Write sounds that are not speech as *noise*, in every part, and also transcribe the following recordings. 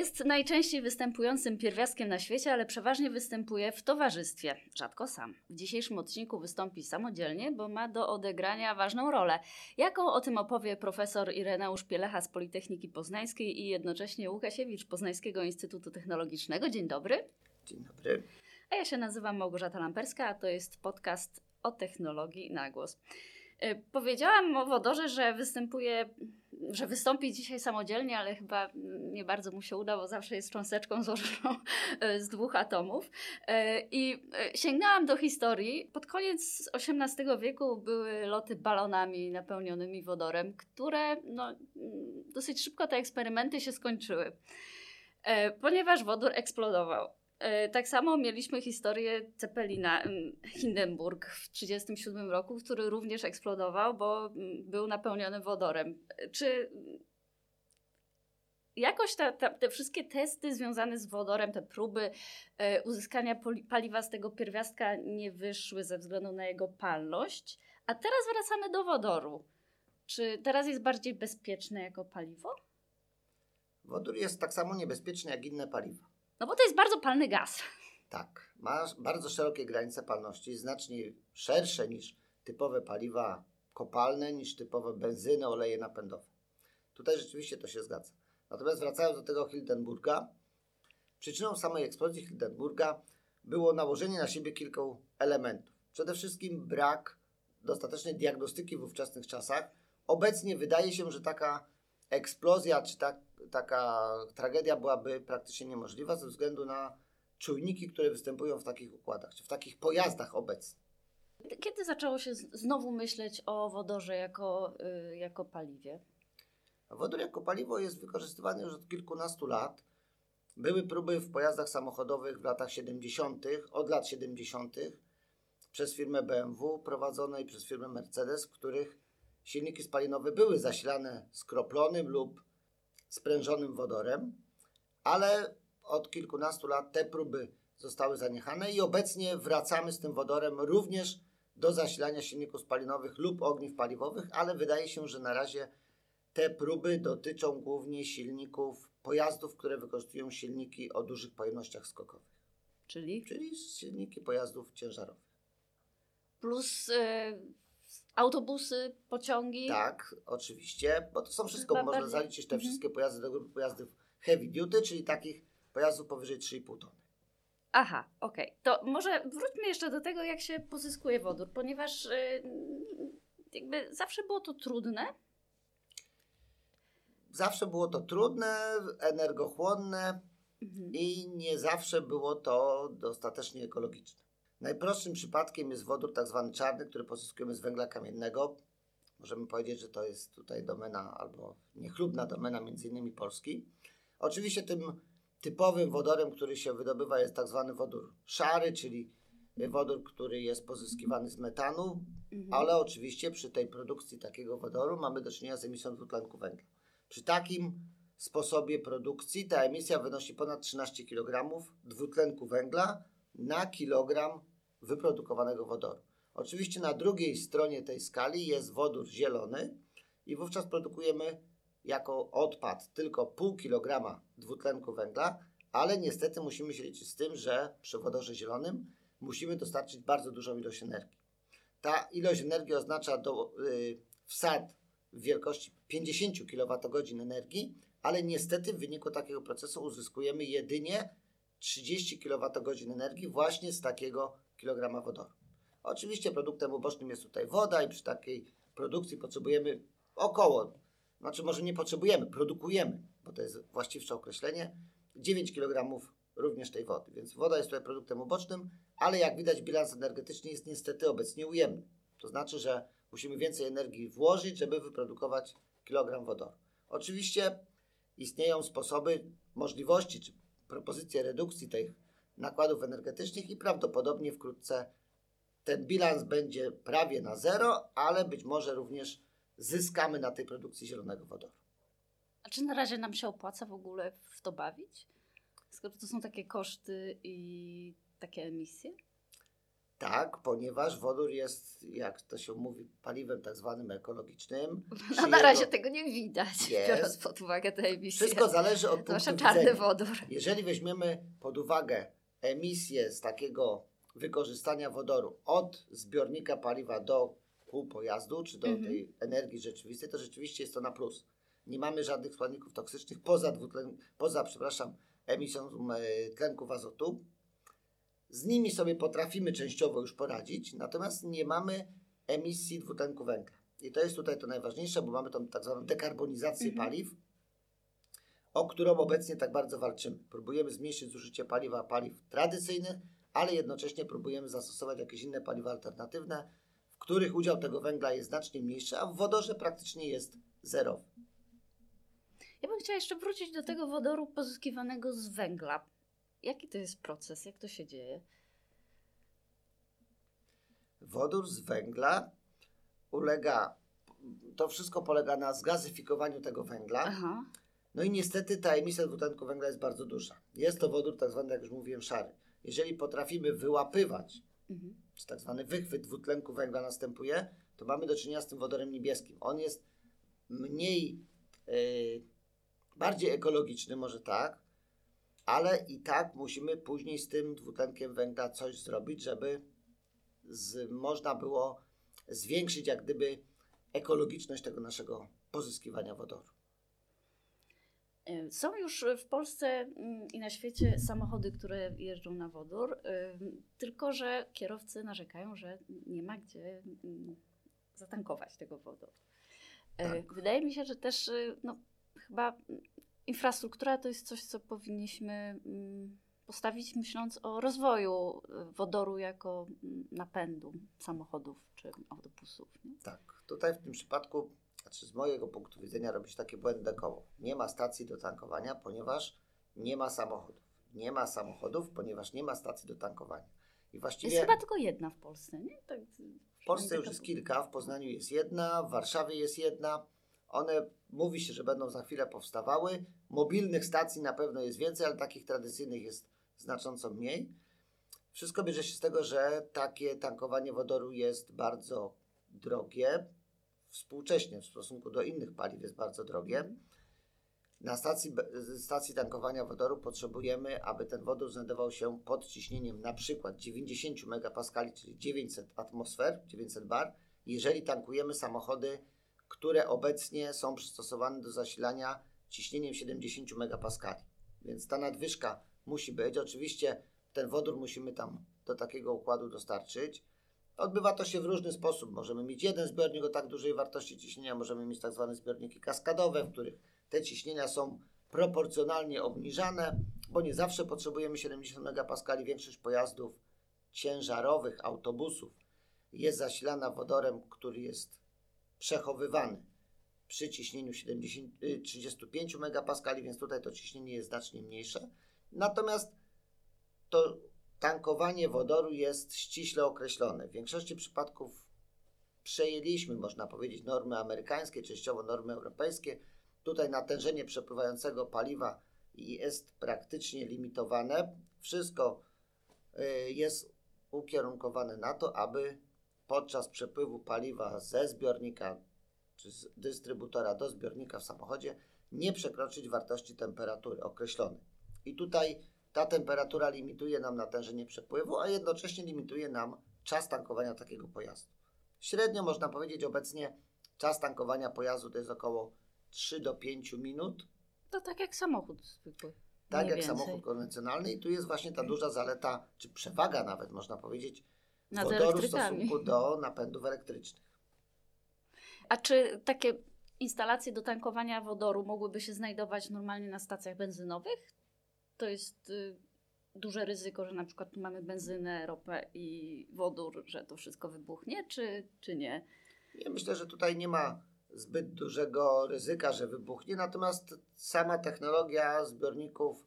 Jest najczęściej występującym pierwiastkiem na świecie, ale przeważnie występuje w towarzystwie, rzadko sam. W dzisiejszym odcinku wystąpi samodzielnie, bo ma do odegrania ważną rolę. Jaką o tym opowie profesor Ireneusz Pielecha z Politechniki Poznańskiej i jednocześnie Łukasiewicz Poznańskiego Instytutu Technologicznego. Dzień dobry. Dzień dobry. A ja się nazywam Małgorzata Lamperska, a to jest podcast o technologii na głos. Y, powiedziałam o wodorze, że występuje, że wystąpi dzisiaj samodzielnie, ale chyba nie bardzo mu się uda, bo zawsze jest cząsteczką złożoną y, z dwóch atomów. Y, I sięgnęłam do historii. Pod koniec XVIII wieku były loty balonami napełnionymi wodorem, które no, dosyć szybko te eksperymenty się skończyły, ponieważ wodór eksplodował. E, tak samo mieliśmy historię Cepelina Hindenburg w 1937 roku, który również eksplodował, bo był napełniony wodorem. Czy jakoś ta, ta, te wszystkie testy związane z wodorem, te próby e, uzyskania paliwa z tego pierwiastka nie wyszły ze względu na jego palność? A teraz wracamy do wodoru. Czy teraz jest bardziej bezpieczny jako paliwo? Wodór jest tak samo niebezpieczny jak inne paliwa. No bo to jest bardzo palny gaz. Tak, ma bardzo szerokie granice palności, znacznie szersze niż typowe paliwa kopalne, niż typowe benzyny, oleje napędowe. Tutaj rzeczywiście to się zgadza. Natomiast wracając do tego Hildenburga, przyczyną samej eksplozji Hildenburga było nałożenie na siebie kilku elementów. Przede wszystkim brak dostatecznej diagnostyki w ówczesnych czasach. Obecnie wydaje się, że taka eksplozja czy tak, taka tragedia byłaby praktycznie niemożliwa ze względu na czujniki, które występują w takich układach, czy w takich pojazdach obecnie. Kiedy zaczęło się znowu myśleć o wodorze jako, yy, jako paliwie? Wodór jako paliwo jest wykorzystywany już od kilkunastu lat. Były próby w pojazdach samochodowych w latach 70., od lat 70. przez firmę BMW prowadzonej przez firmę Mercedes, w których silniki spalinowe były zasilane skroplonym lub sprężonym wodorem, ale od kilkunastu lat te próby zostały zaniechane i obecnie wracamy z tym wodorem również do zasilania silników spalinowych lub ogniw paliwowych, ale wydaje się, że na razie te próby dotyczą głównie silników pojazdów, które wykorzystują silniki o dużych pojemnościach skokowych. Czyli? Czyli silniki pojazdów ciężarowych. Plus yy, autobusy, pociągi. Tak, oczywiście, bo to są wszystko, Chyba można bardziej... zaliczyć te mhm. wszystkie pojazdy do grupy pojazdów heavy duty, czyli takich pojazdów powyżej 3,5 tony. Aha, okej. Okay. To może wróćmy jeszcze do tego, jak się pozyskuje wodór, ponieważ yy, jakby zawsze było to trudne. Zawsze było to trudne, energochłonne mhm. i nie zawsze było to dostatecznie ekologiczne. Najprostszym przypadkiem jest wodór tak zwany czarny, który pozyskujemy z węgla kamiennego. Możemy powiedzieć, że to jest tutaj domena albo niechlubna domena między innymi Polski. Oczywiście tym typowym wodorem, który się wydobywa jest tak zwany wodór szary, czyli wodór, który jest pozyskiwany z metanu, mhm. ale oczywiście przy tej produkcji takiego wodoru mamy do czynienia z emisją dwutlenku węgla. Przy takim sposobie produkcji ta emisja wynosi ponad 13 kg dwutlenku węgla na kilogram wyprodukowanego wodoru. Oczywiście na drugiej stronie tej skali jest wodór zielony i wówczas produkujemy jako odpad tylko pół kilograma dwutlenku węgla, ale niestety musimy się liczyć z tym, że przy wodorze zielonym musimy dostarczyć bardzo dużą ilość energii. Ta ilość energii oznacza do, yy, wsad w wielkości 50 kWh energii, ale niestety w wyniku takiego procesu uzyskujemy jedynie 30 kWh energii właśnie z takiego kg wodoru. Oczywiście produktem ubocznym jest tutaj woda i przy takiej produkcji potrzebujemy około, znaczy może nie potrzebujemy, produkujemy, bo to jest właściwsze określenie, 9 kg również tej wody. Więc woda jest tutaj produktem ubocznym, ale jak widać bilans energetyczny jest niestety obecnie ujemny. To znaczy, że musimy więcej energii włożyć, żeby wyprodukować kilogram wodoru. Oczywiście istnieją sposoby, możliwości czy propozycje redukcji tych nakładów energetycznych i prawdopodobnie wkrótce ten bilans będzie prawie na zero, ale być może również zyskamy na tej produkcji zielonego wodoru. A czy na razie nam się opłaca w ogóle w to bawić? Skoro to są takie koszty i takie emisje? Tak, ponieważ wodór jest, jak to się mówi, paliwem tak zwanym ekologicznym. *laughs* No na razie tego nie widać, Jest. biorąc pod uwagę te emisje. Wszystko zależy od Zwłaszcza punktu czarny widzenia. wodór. Jeżeli weźmiemy pod uwagę emisję z takiego wykorzystania wodoru od zbiornika paliwa do kół pojazdu, czy do Mhm. tej energii rzeczywistej, to rzeczywiście jest to na plus. Nie mamy żadnych składników toksycznych *laughs* poza, dwutlen, poza przepraszam, emisją e, tlenków azotu. Z nimi sobie potrafimy częściowo już poradzić, natomiast nie mamy emisji dwutlenku węgla. I to jest tutaj to najważniejsze, bo mamy tą tak zwaną dekarbonizację Mhm. paliw, o którą obecnie tak bardzo walczymy. Próbujemy zmniejszyć zużycie paliwa paliw tradycyjnych, ale jednocześnie próbujemy zastosować jakieś inne paliwa alternatywne, w których udział tego węgla jest znacznie mniejszy, a w wodorze praktycznie jest zerowy. Ja bym chciała jeszcze wrócić do tego wodoru pozyskiwanego z węgla. Jaki to jest proces? Jak to się dzieje? Wodór z węgla ulega, to wszystko polega na zgazyfikowaniu tego węgla. Aha. No i niestety ta emisja dwutlenku węgla jest bardzo duża. Jest to wodór tak zwany, jak już mówiłem, szary. Jeżeli potrafimy wyłapywać, Mhm. czy tak zwany wychwyt dwutlenku węgla następuje, to mamy do czynienia z tym wodorem niebieskim. On jest mniej, yy, bardziej ekologiczny, może tak, ale i tak musimy później z tym dwutlenkiem węgla coś zrobić, żeby z, można było zwiększyć jak gdyby ekologiczność tego naszego pozyskiwania wodoru. Są już w Polsce mm, i na świecie samochody, które jeżdżą na wodór, tylko że kierowcy narzekają, że nie ma gdzie mm, zatankować tego wodoru. Y, Tak. Wydaje mi się, że też y, no, chyba infrastruktura to jest coś, co powinniśmy mm, postawić myśląc o rozwoju y, wodoru jako napędu samochodów czy autobusów. Nie? Tak, tutaj w tym przypadku, znaczy z mojego punktu widzenia robić takie błędne koło. Nie ma stacji do tankowania, ponieważ nie ma samochodów. Nie ma samochodów, ponieważ nie ma stacji do tankowania. I właściwie Jest chyba tylko jedna w Polsce, nie? Tak, w Polsce już jest kilka, w Poznaniu jest jedna, w Warszawie jest jedna. One mówi się, że będą za chwilę powstawały. Mobilnych stacji na pewno jest więcej, ale takich tradycyjnych jest znacząco mniej. Wszystko bierze się z tego, że takie tankowanie wodoru jest bardzo drogie. Współcześnie w stosunku do innych paliw jest bardzo drogie. Na stacji, stacji tankowania wodoru potrzebujemy, aby ten wodór znajdował się pod ciśnieniem na przykład 90 megapaskali, czyli 900 atmosfer, 900 bar, jeżeli tankujemy samochody, które obecnie są przystosowane do zasilania ciśnieniem 70 megapaskali. Więc ta nadwyżka musi być. Oczywiście ten wodór musimy tam do takiego układu dostarczyć. Odbywa to się w różny sposób. Możemy mieć jeden zbiornik o tak dużej wartości ciśnienia, możemy mieć tak zwane zbiorniki kaskadowe, w których te ciśnienia są proporcjonalnie obniżane, bo nie zawsze potrzebujemy 70 megapaskali. Większość pojazdów ciężarowych, autobusów jest zasilana wodorem, który jest przechowywany przy ciśnieniu 70, y, 35 megapaskali, więc tutaj to ciśnienie jest znacznie mniejsze. Natomiast to tankowanie wodoru jest ściśle określone. W większości przypadków przejęliśmy, można powiedzieć, normy amerykańskie, częściowo normy europejskie. Tutaj natężenie przepływającego paliwa jest praktycznie limitowane. Wszystko y, jest ukierunkowane na to, aby podczas przepływu paliwa ze zbiornika czy z dystrybutora do zbiornika w samochodzie nie przekroczyć wartości temperatury określonej. I tutaj ta temperatura limituje nam natężenie przepływu, a jednocześnie limituje nam czas tankowania takiego pojazdu. Średnio można powiedzieć obecnie czas tankowania pojazdu to jest około 3 do 5 minut, To tak jak samochód zwykły. tak jak więcej. samochód konwencjonalny. I tu jest właśnie ta duża zaleta, czy przewaga nawet można powiedzieć, Nad wodoru w stosunku do napędów elektrycznych. A czy takie instalacje do tankowania wodoru mogłyby się znajdować normalnie na stacjach benzynowych? To jest y, duże ryzyko, że na przykład mamy benzynę, ropę i wodór, że to wszystko wybuchnie, czy, czy nie? Ja myślę, że tutaj nie ma zbyt dużego ryzyka, że wybuchnie, natomiast sama technologia zbiorników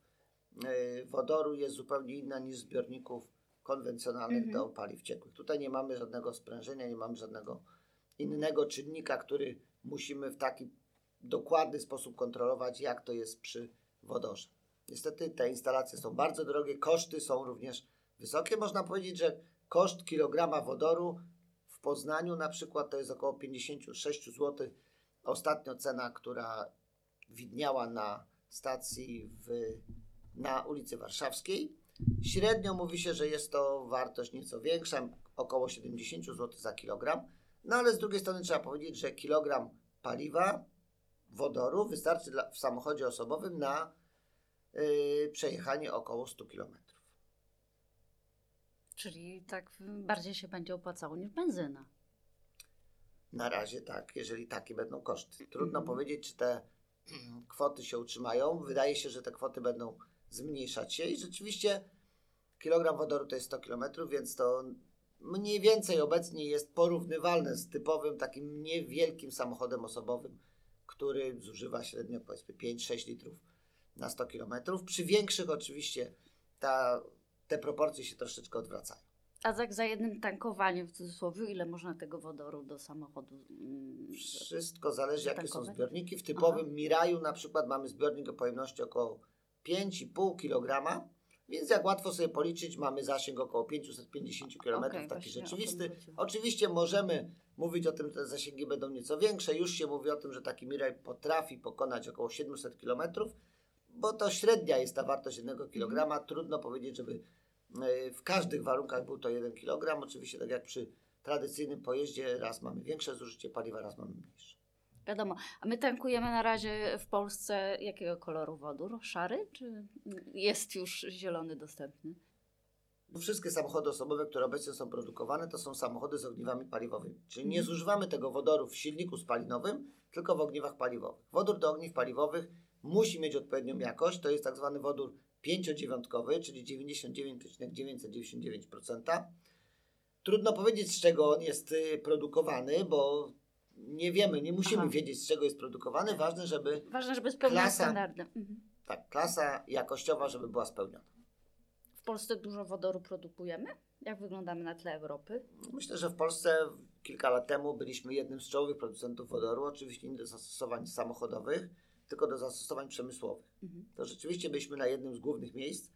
y, wodoru jest zupełnie inna niż zbiorników konwencjonalnych Mhm. do paliw ciekłych. Tutaj nie mamy żadnego sprężenia, nie mamy żadnego innego czynnika, który musimy w taki dokładny sposób kontrolować, jak to jest przy wodorze. Niestety te instalacje są bardzo drogie, koszty są również wysokie. Można powiedzieć, że koszt kilograma wodoru w Poznaniu na przykład to jest około 56 zł. Ostatnio cena, która widniała na stacji w, na ulicy Warszawskiej. Średnio mówi się, że jest to wartość nieco większa, około 70 zł za kilogram. No ale z drugiej strony trzeba powiedzieć, że kilogram paliwa, wodoru wystarczy dla, w samochodzie osobowym na przejechanie około 100 km. Czyli tak bardziej się będzie opłacało niż benzyna. Na razie tak, jeżeli takie będą koszty. Trudno Mhm. powiedzieć, czy te *clears throat* kwoty się utrzymają. Wydaje się, że te kwoty będą zmniejszać się i rzeczywiście kilogram wodoru to jest 100 km, więc to mniej więcej obecnie jest porównywalne z typowym takim niewielkim samochodem osobowym, który zużywa średnio powiedzmy 5-6 litrów na 100 km. Przy większych oczywiście ta, te proporcje się troszeczkę odwracają. A tak za jednym tankowaniem w cudzysłowie, ile można tego wodoru do samochodu mm, Wszystko zależy, jakie są Zatankować? zbiorniki. W typowym Miraju na przykład mamy zbiornik o pojemności około 5,5 kg, więc jak łatwo sobie policzyć, mamy zasięg około 550 km, Okej, taki rzeczywisty. Oczywiście możemy mówić o tym, że te zasięgi będą nieco większe. Już się mówi o tym, że taki Miraj potrafi pokonać około 700 km, bo to średnia jest ta wartość 1 kg. Mhm. Trudno powiedzieć, żeby e, w każdych warunkach był to 1 kg. Oczywiście tak jak przy tradycyjnym pojeździe, raz mamy większe zużycie paliwa, raz mamy mniejsze. Wiadomo. A my tankujemy na razie w Polsce jakiego koloru wodór? Szary? Czy jest już zielony dostępny? Wszystkie samochody osobowe, które obecnie są produkowane, to są samochody z ogniwami paliwowymi. Czyli nie Mhm. zużywamy tego wodoru w silniku spalinowym, tylko w ogniwach paliwowych. Wodór do ogniw paliwowych musi mieć odpowiednią jakość. To jest tak zwany wodór pięciodziewiątkowy, czyli 99,999%. Trudno powiedzieć, z czego on jest y, produkowany, bo nie wiemy, nie musimy Aha. wiedzieć, z czego jest produkowany. Ważne, żeby Ważne, żeby spełniać Klasa. standardy. Mhm. tak, klasa jakościowa, żeby była spełniona. W Polsce dużo wodoru produkujemy? Jak wyglądamy na tle Europy? Myślę, że w Polsce kilka lat temu byliśmy jednym z czołowych producentów wodoru, oczywiście nie do zastosowań samochodowych, tylko do zastosowań przemysłowych. Mhm. To rzeczywiście byliśmy na jednym z głównych miejsc.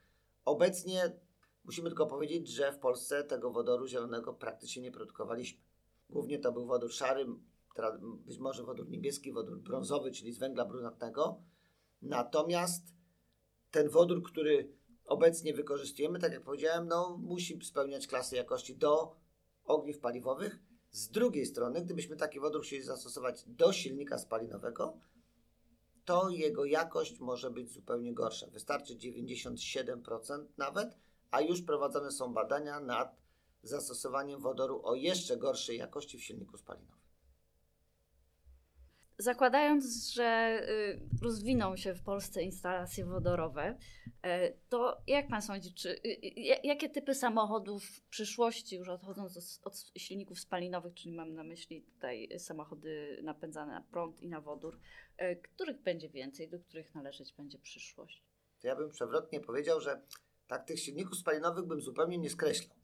Obecnie musimy tylko powiedzieć, że w Polsce tego wodoru zielonego praktycznie nie produkowaliśmy. Głównie to był wodór szary, być może wodór niebieski, wodór brązowy, czyli z węgla brunatnego. Natomiast ten wodór, który obecnie wykorzystujemy, tak jak powiedziałem, no, musi spełniać klasy jakości do ogniw paliwowych. Z drugiej strony, gdybyśmy taki wodór chcieli zastosować do silnika spalinowego, to jego jakość może być zupełnie gorsza. Wystarczy 97% nawet, a już prowadzone są badania nad zastosowaniem wodoru o jeszcze gorszej jakości w silniku spalinowym. Zakładając, że y, rozwiną się w Polsce instalacje wodorowe, e, to jak pan sądzi, czy, y, y, jakie typy samochodów w przyszłości, już odchodząc od, od silników spalinowych, czyli mam na myśli tutaj samochody napędzane na prąd i na wodór, których będzie więcej, do których należeć będzie przyszłość? To ja bym przewrotnie powiedział, że tak tych silników spalinowych bym zupełnie nie skreślał.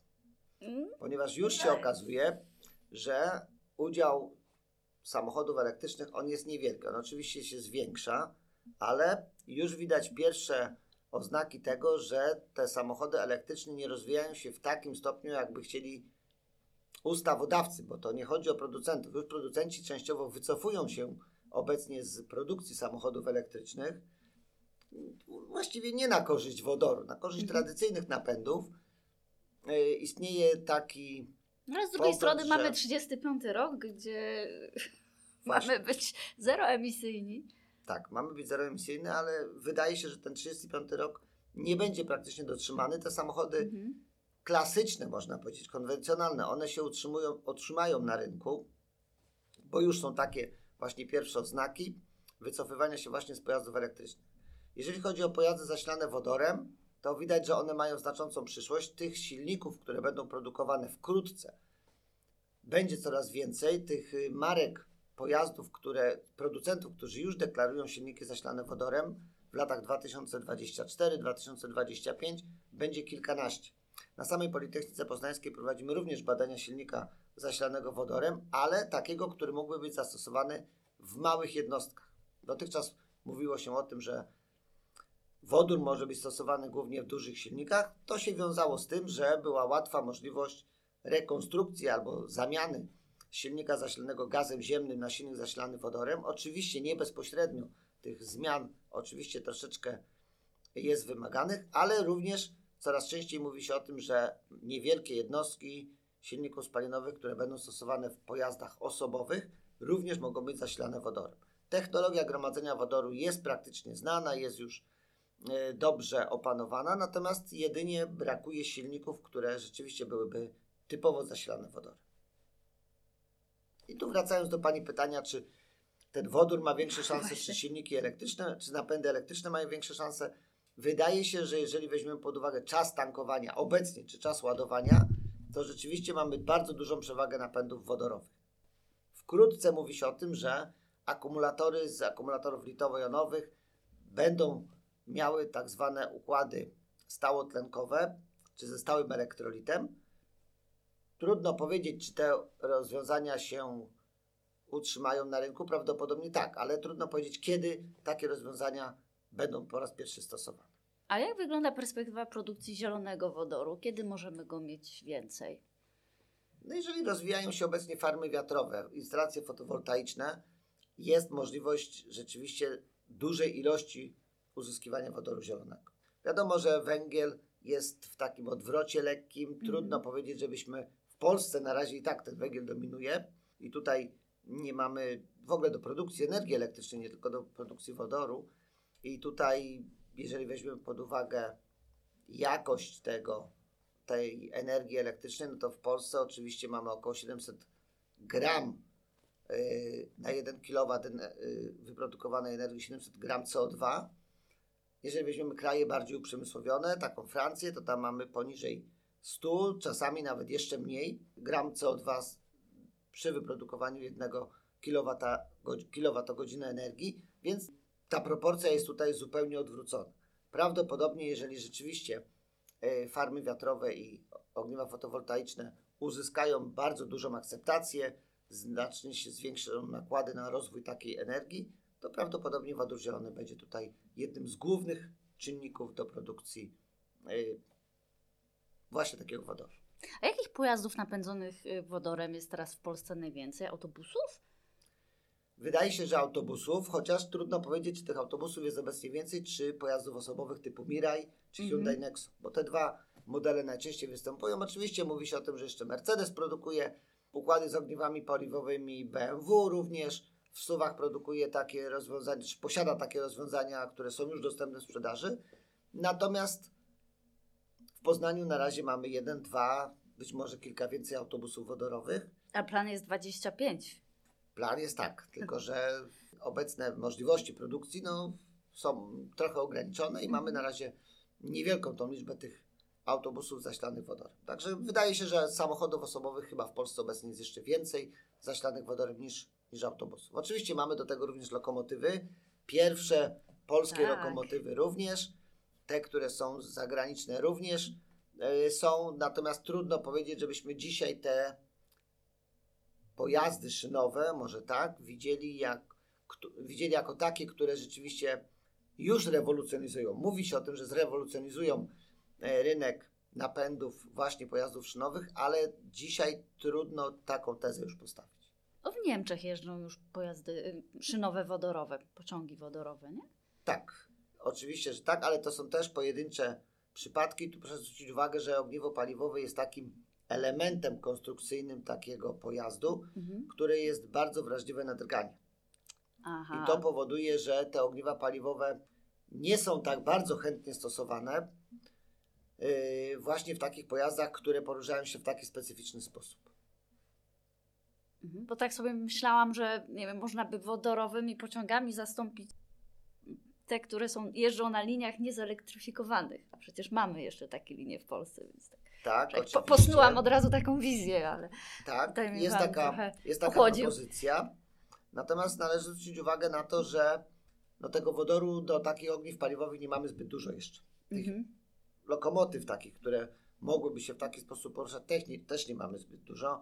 Mm, ponieważ już się okazuje, że udział samochodów elektrycznych on jest niewielki. On oczywiście się zwiększa, ale już widać pierwsze oznaki tego, że te samochody elektryczne nie rozwijają się w takim stopniu, jakby chcieli ustawodawcy, bo to nie chodzi o producentów. Już producenci częściowo wycofują się obecnie z produkcji samochodów elektrycznych, właściwie nie na korzyść wodoru, na korzyść Mhm. tradycyjnych napędów. E, Istnieje taki No ale z drugiej strony mamy 35 rok, gdzie Właśnie. *laughs* mamy być zeroemisyjni. Tak, mamy być zeroemisyjny, ale wydaje się, że ten 35 rok nie będzie praktycznie dotrzymany. Te samochody Mhm. klasyczne, można powiedzieć, konwencjonalne, one się utrzymują, utrzymają na rynku, bo już są takie właśnie pierwsze oznaki wycofywania się właśnie z pojazdów elektrycznych. Jeżeli chodzi o pojazdy zasilane wodorem, to widać, że one mają znaczącą przyszłość. Tych silników, które będą produkowane wkrótce, będzie coraz więcej. Tych y, marek pojazdów, które, producentów, którzy już deklarują silniki zasilane wodorem w latach 2024-2025 będzie kilkanaście. Na samej Politechnice Poznańskiej prowadzimy również badania silnika zasilanego wodorem, ale takiego, który mógłby być zastosowany w małych jednostkach. Dotychczas mówiło się o tym, że wodór może być stosowany głównie w dużych silnikach. To się wiązało z tym, że była łatwa możliwość rekonstrukcji albo zamiany silnika zasilanego gazem ziemnym na silnik zasilany wodorem. Oczywiście nie bezpośrednio tych zmian, oczywiście troszeczkę jest wymaganych, ale również coraz częściej mówi się o tym, że niewielkie jednostki silników spalinowych, które będą stosowane w pojazdach osobowych, również mogą być zasilane wodorem. Technologia gromadzenia wodoru jest praktycznie znana, jest już dobrze opanowana, natomiast jedynie brakuje silników, które rzeczywiście byłyby typowo zasilane wodorem. I tu wracając do Pani pytania, czy ten wodór ma większe szanse, czy silniki elektryczne, czy napędy elektryczne mają większe szanse. Wydaje się, że jeżeli weźmiemy pod uwagę czas tankowania obecnie, czy czas ładowania, to rzeczywiście mamy bardzo dużą przewagę napędów wodorowych. Wkrótce mówi się o tym, że akumulatory z akumulatorów litowo-jonowych będą miały tak zwane układy stałotlenkowe, czy ze stałym elektrolitem. Trudno powiedzieć, czy te rozwiązania się utrzymają na rynku. Prawdopodobnie tak, ale trudno powiedzieć, kiedy takie rozwiązania będą po raz pierwszy stosowane. A jak wygląda perspektywa produkcji zielonego wodoru? Kiedy możemy go mieć więcej? No jeżeli rozwijają się obecnie farmy wiatrowe, instalacje fotowoltaiczne, jest możliwość rzeczywiście dużej ilości uzyskiwania wodoru zielonego. Wiadomo, że węgiel jest w takim odwrocie lekkim. Trudno mm. powiedzieć, żebyśmy w Polsce na razie i tak ten węgiel dominuje i tutaj nie mamy w ogóle do produkcji energii elektrycznej, nie tylko do produkcji wodoru. I tutaj, jeżeli weźmiemy pod uwagę jakość tego, tej energii elektrycznej, no to w Polsce oczywiście mamy około 700 gram y, na 1 kW y, wyprodukowanej energii 700 gram CO2. Jeżeli weźmiemy kraje bardziej uprzemysłowione, taką Francję, to tam mamy poniżej 100, czasami nawet jeszcze mniej gram CO2 przy wyprodukowaniu 1 kWh energii, więc ta proporcja jest tutaj zupełnie odwrócona. Prawdopodobnie, jeżeli rzeczywiście e, farmy wiatrowe i ogniwa fotowoltaiczne uzyskają bardzo dużą akceptację, znacznie się zwiększą nakłady na rozwój takiej energii, to prawdopodobnie wodór zielony będzie tutaj jednym z głównych czynników do produkcji e, właśnie takiego wodoru. A jakich pojazdów napędzonych y, wodorem jest teraz w Polsce najwięcej? Autobusów? Wydaje się, że autobusów, chociaż trudno powiedzieć, czy tych autobusów jest obecnie więcej, czy pojazdów osobowych typu Mirai, czy mm -hmm. Hyundai Nexo, bo te dwa modele najczęściej występują. Oczywiście mówi się o tym, że jeszcze Mercedes produkuje układy z ogniwami paliwowymi, BMW również w suwach produkuje takie rozwiązania, czy posiada takie rozwiązania, które są już dostępne w sprzedaży. Natomiast w Poznaniu na razie mamy jeden, dwa, być może kilka więcej autobusów wodorowych. A plan jest 25. Plan jest tak, tylko że obecne możliwości produkcji no, są trochę ograniczone i mamy na razie niewielką tą liczbę tych autobusów zaślanych wodorem. Także wydaje się, że samochodów osobowych chyba w Polsce obecnie jest jeszcze więcej zaślanych wodorem niż, niż autobusów. Oczywiście mamy do tego również lokomotywy. Pierwsze polskie tak. lokomotywy również, te, które są zagraniczne również e, są, natomiast trudno powiedzieć, żebyśmy dzisiaj te pojazdy szynowe, może tak, widzieli, jak, widzieli jako takie, które rzeczywiście już rewolucjonizują. Mówi się o tym, że zrewolucjonizują e, rynek napędów właśnie pojazdów szynowych, ale dzisiaj trudno taką tezę już postawić. O, w Niemczech jeżdżą już pojazdy y, szynowe wodorowe, pociągi wodorowe, nie? Tak, oczywiście, że tak, ale to są też pojedyncze przypadki. Tu proszę zwrócić uwagę, że ogniwo paliwowe jest takim elementem konstrukcyjnym takiego pojazdu, mhm. który jest bardzo wrażliwy na drganie. Aha. I to powoduje, że te ogniwa paliwowe nie są tak bardzo chętnie stosowane yy, właśnie w takich pojazdach, które poruszają się w taki specyficzny sposób. Mhm. Bo tak sobie myślałam, że nie wiem, można by wodorowymi pociągami zastąpić te, które są, jeżdżą na liniach niezelektryfikowanych. A przecież mamy jeszcze takie linie w Polsce, więc tak. Tak, oczywiście. Posnułam od razu taką wizję, ale. Tak, jest taka, jest taka propozycja. Natomiast należy zwrócić uwagę na to, że no tego wodoru do takich ogniw paliwowych nie mamy zbyt dużo jeszcze. Tych mhm. lokomotyw takich, które mogłyby się w taki sposób poruszać, technik też nie mamy zbyt dużo.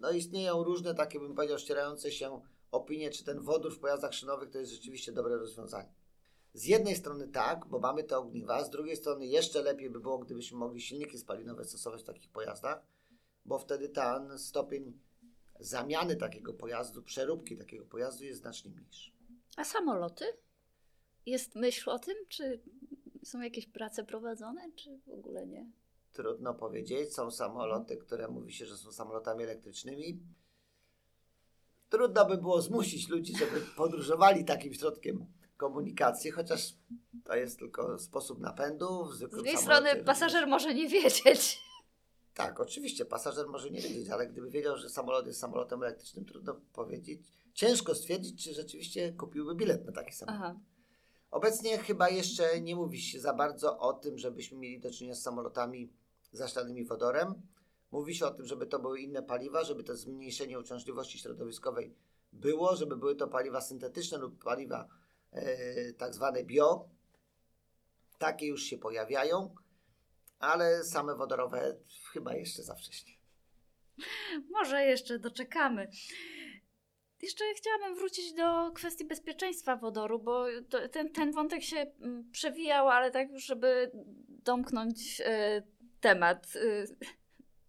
No istnieją różne takie, bym powiedział, ścierające się opinie, czy ten wodór w pojazdach szynowych to jest rzeczywiście dobre rozwiązanie. Z jednej strony tak, bo mamy te ogniwa, z drugiej strony jeszcze lepiej by było, gdybyśmy mogli silniki spalinowe stosować w takich pojazdach, bo wtedy ten stopień zamiany takiego pojazdu, przeróbki takiego pojazdu jest znacznie mniejszy. A samoloty? Jest myśl o tym, czy są jakieś prace prowadzone, czy w ogóle nie? Trudno powiedzieć. Są samoloty, które mówi się, że są samolotami elektrycznymi. Trudno by było zmusić ludzi, żeby *laughs* podróżowali takim środkiem komunikacji, chociaż to jest tylko sposób napędu. Z drugiej strony pasażer może nie wiedzieć. Tak, oczywiście, pasażer może nie wiedzieć, ale gdyby wiedział, że samolot jest samolotem elektrycznym, trudno powiedzieć. Ciężko stwierdzić, czy rzeczywiście kupiłby bilet na taki samolot. Aha. Obecnie chyba jeszcze nie mówi się za bardzo o tym, żebyśmy mieli do czynienia z samolotami zasilanymi wodorem. Mówi się o tym, żeby to były inne paliwa, żeby to zmniejszenie uciążliwości środowiskowej było, żeby były to paliwa syntetyczne lub paliwa e, tak zwane bio. Takie już się pojawiają, ale same wodorowe chyba jeszcze za wcześnie. Może jeszcze doczekamy. Jeszcze chciałabym wrócić do kwestii bezpieczeństwa wodoru, bo ten, ten wątek się mm, przewijał, ale tak żeby domknąć e, temat. E,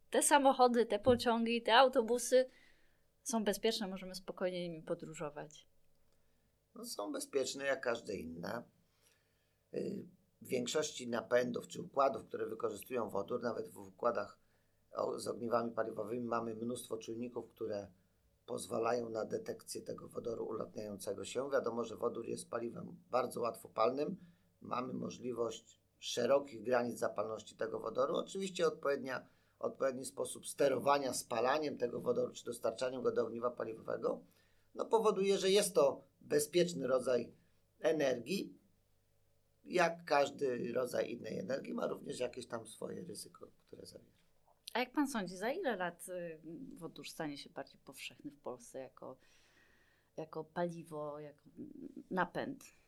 te samochody, te pociągi, te autobusy są bezpieczne, możemy spokojnie nimi podróżować. no, są bezpieczne jak każde inne. Y, W większości napędów czy układów, które wykorzystują wodór, nawet w układach z ogniwami paliwowymi, mamy mnóstwo czujników, które pozwalają na detekcję tego wodoru ulatniającego się. Wiadomo, że wodór jest paliwem bardzo łatwopalnym. Mamy możliwość szerokich granic zapalności tego wodoru. Oczywiście odpowiednia, odpowiedni sposób sterowania spalaniem tego wodoru czy dostarczaniem go do ogniwa paliwowego no, powoduje, że jest to bezpieczny rodzaj energii. Jak każdy rodzaj innej energii ma również jakieś tam swoje ryzyko, które zawiera. A jak pan sądzi, za ile lat y, wodór stanie się bardziej powszechny w Polsce jako, jako paliwo, jako napęd?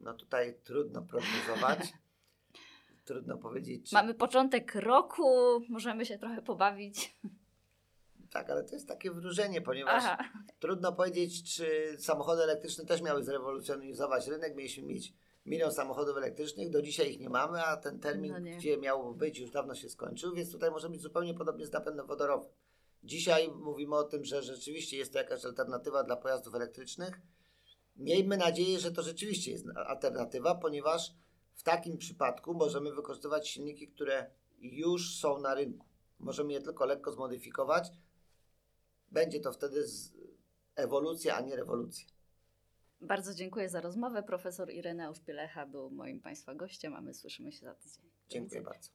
No tutaj trudno prognozować. *laughs* trudno powiedzieć, czy... Mamy początek roku, możemy się trochę pobawić. Tak, ale to jest takie wróżenie, ponieważ Aha. trudno powiedzieć, czy samochody elektryczne też miały zrewolucjonizować rynek. Mieliśmy mieć milion samochodów elektrycznych, do dzisiaj ich nie mamy, a ten termin, No gdzie miał być, już dawno się skończył, więc tutaj może być zupełnie podobnie z napędem wodorowym. Dzisiaj mówimy o tym, że rzeczywiście jest to jakaś alternatywa dla pojazdów elektrycznych. Miejmy nadzieję, że to rzeczywiście jest alternatywa, ponieważ w takim przypadku możemy wykorzystywać silniki, które już są na rynku. Możemy je tylko lekko zmodyfikować. Będzie to wtedy ewolucja, a nie rewolucja. Bardzo dziękuję za rozmowę. Profesor Ireneusz Pielecha był moim Państwa gościem, a my słyszymy się za tydzień. Dziękuję bardzo.